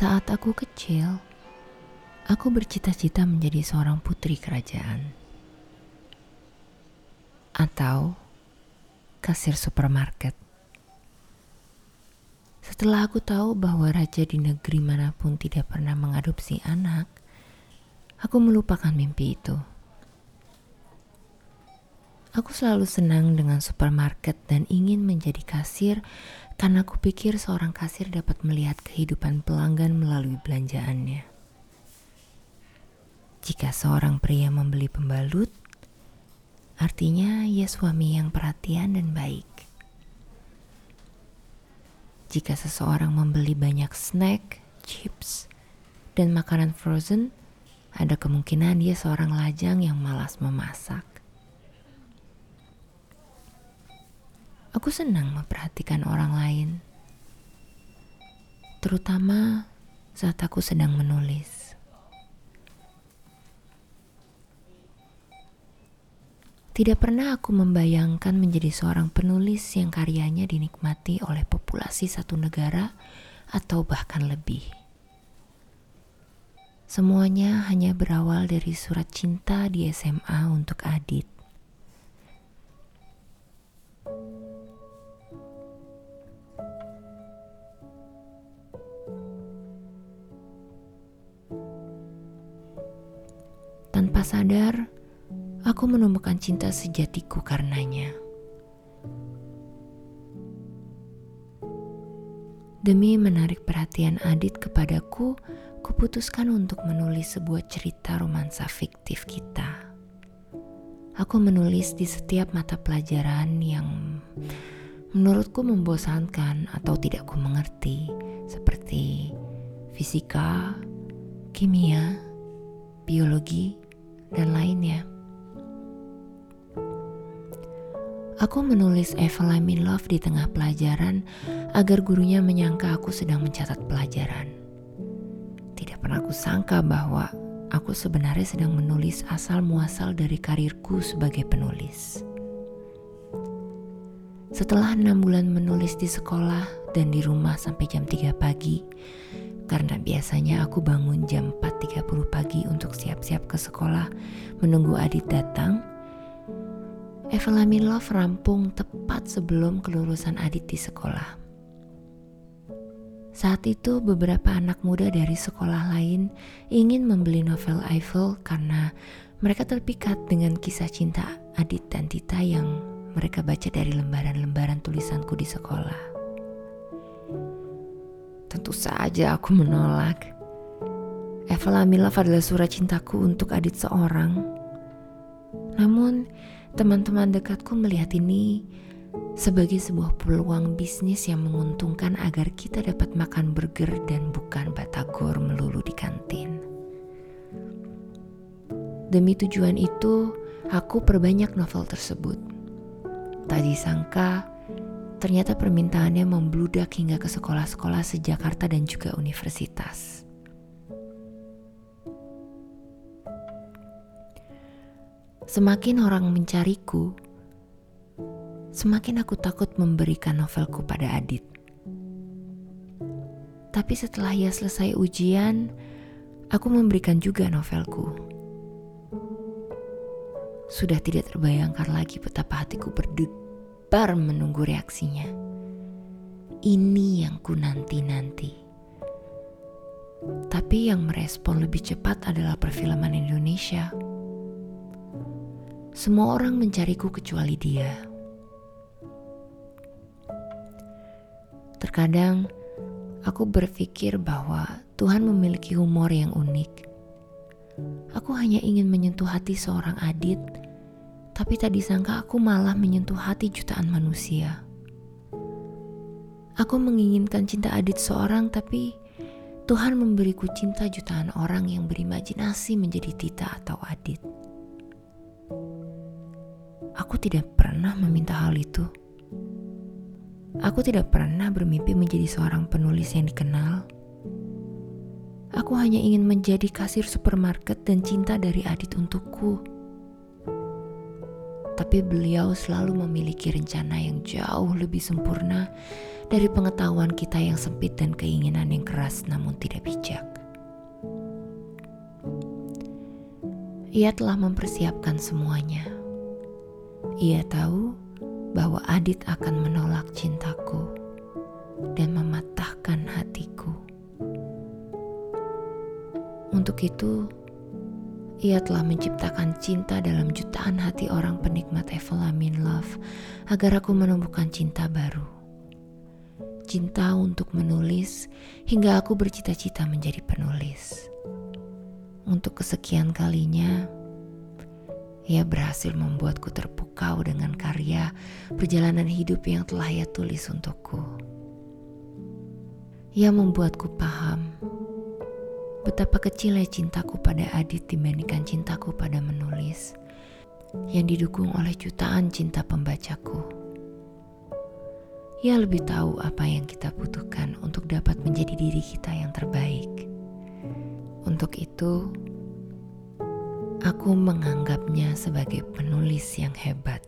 Saat aku kecil, aku bercita-cita menjadi seorang putri kerajaan. Atau kasir supermarket. Setelah aku tahu bahwa raja di negeri mana pun tidak pernah mengadopsi anak, aku melupakan mimpi itu. Aku selalu senang dengan supermarket dan ingin menjadi kasir karena aku pikir seorang kasir dapat melihat kehidupan pelanggan melalui belanjaannya. Jika seorang pria membeli pembalut, artinya ia suami yang perhatian dan baik. Jika seseorang membeli banyak snack, chips, dan makanan frozen, ada kemungkinan dia seorang lajang yang malas memasak. Aku senang memperhatikan orang lain, terutama saat aku sedang menulis. Tidak pernah aku membayangkan menjadi seorang penulis yang karyanya dinikmati oleh populasi satu negara atau bahkan lebih. Semuanya hanya berawal dari surat cinta di SMA untuk Adit. Tanpa sadar, aku menemukan cinta sejatiku karenanya. Demi menarik perhatian Adit kepadaku, kuputuskan untuk menulis sebuah cerita romansa fiktif kita. Aku menulis di setiap mata pelajaran yang menurutku membosankan atau tidak ku mengerti, seperti fisika, kimia, biologi, dan lainnya. Aku menulis I'm in Love di tengah pelajaran agar gurunya menyangka aku sedang mencatat pelajaran. Tidak pernah aku sangka bahwa aku sebenarnya sedang menulis asal muasal dari karirku sebagai penulis. Setelah enam bulan menulis di sekolah dan di rumah sampai jam 3 pagi, karena biasanya aku bangun jam 4.30 pagi untuk siap-siap ke sekolah menunggu Adit datang, Evelamin Love rampung tepat sebelum kelulusan Adit di sekolah. Saat itu beberapa anak muda dari sekolah lain ingin membeli novel Eiffel karena mereka terpikat dengan kisah cinta Adit dan Tita yang mereka baca dari lembaran-lembaran tulisanku di sekolah. Tentu saja aku menolak. Eva Love adalah surat cintaku untuk Adit seorang. Namun, Teman-teman dekatku melihat ini sebagai sebuah peluang bisnis yang menguntungkan agar kita dapat makan burger dan bukan batagor melulu di kantin. Demi tujuan itu, aku perbanyak novel tersebut. Tak disangka, ternyata permintaannya membludak hingga ke sekolah-sekolah sejakarta dan juga universitas. Semakin orang mencariku, semakin aku takut memberikan novelku pada Adit. Tapi setelah ia selesai ujian, aku memberikan juga novelku. Sudah tidak terbayangkan lagi betapa hatiku berdebar menunggu reaksinya. Ini yang ku nanti-nanti. Tapi yang merespon lebih cepat adalah perfilman Indonesia. Semua orang mencariku kecuali dia. Terkadang aku berpikir bahwa Tuhan memiliki humor yang unik. Aku hanya ingin menyentuh hati seorang adit, tapi tak disangka aku malah menyentuh hati jutaan manusia. Aku menginginkan cinta adit seorang, tapi Tuhan memberiku cinta jutaan orang yang berimajinasi menjadi Tita atau Adit. Aku tidak pernah meminta hal itu. Aku tidak pernah bermimpi menjadi seorang penulis yang dikenal. Aku hanya ingin menjadi kasir supermarket dan cinta dari Adit untukku. Tapi beliau selalu memiliki rencana yang jauh lebih sempurna dari pengetahuan kita yang sempit dan keinginan yang keras namun tidak bijak. Ia telah mempersiapkan semuanya. Ia tahu bahwa Adit akan menolak cintaku dan mematahkan hatiku. Untuk itu, ia telah menciptakan cinta dalam jutaan hati orang penikmat Evelamin Love agar aku menumbuhkan cinta baru. Cinta untuk menulis hingga aku bercita-cita menjadi penulis. Untuk kesekian kalinya, ia berhasil membuatku terpukau dengan karya perjalanan hidup yang telah ia tulis untukku. Ia membuatku paham betapa kecilnya cintaku pada Adit dibandingkan cintaku pada menulis yang didukung oleh jutaan cinta pembacaku. Ia lebih tahu apa yang kita butuhkan untuk dapat menjadi diri kita yang terbaik. Untuk itu, aku menganggapnya sebagai penulis yang hebat.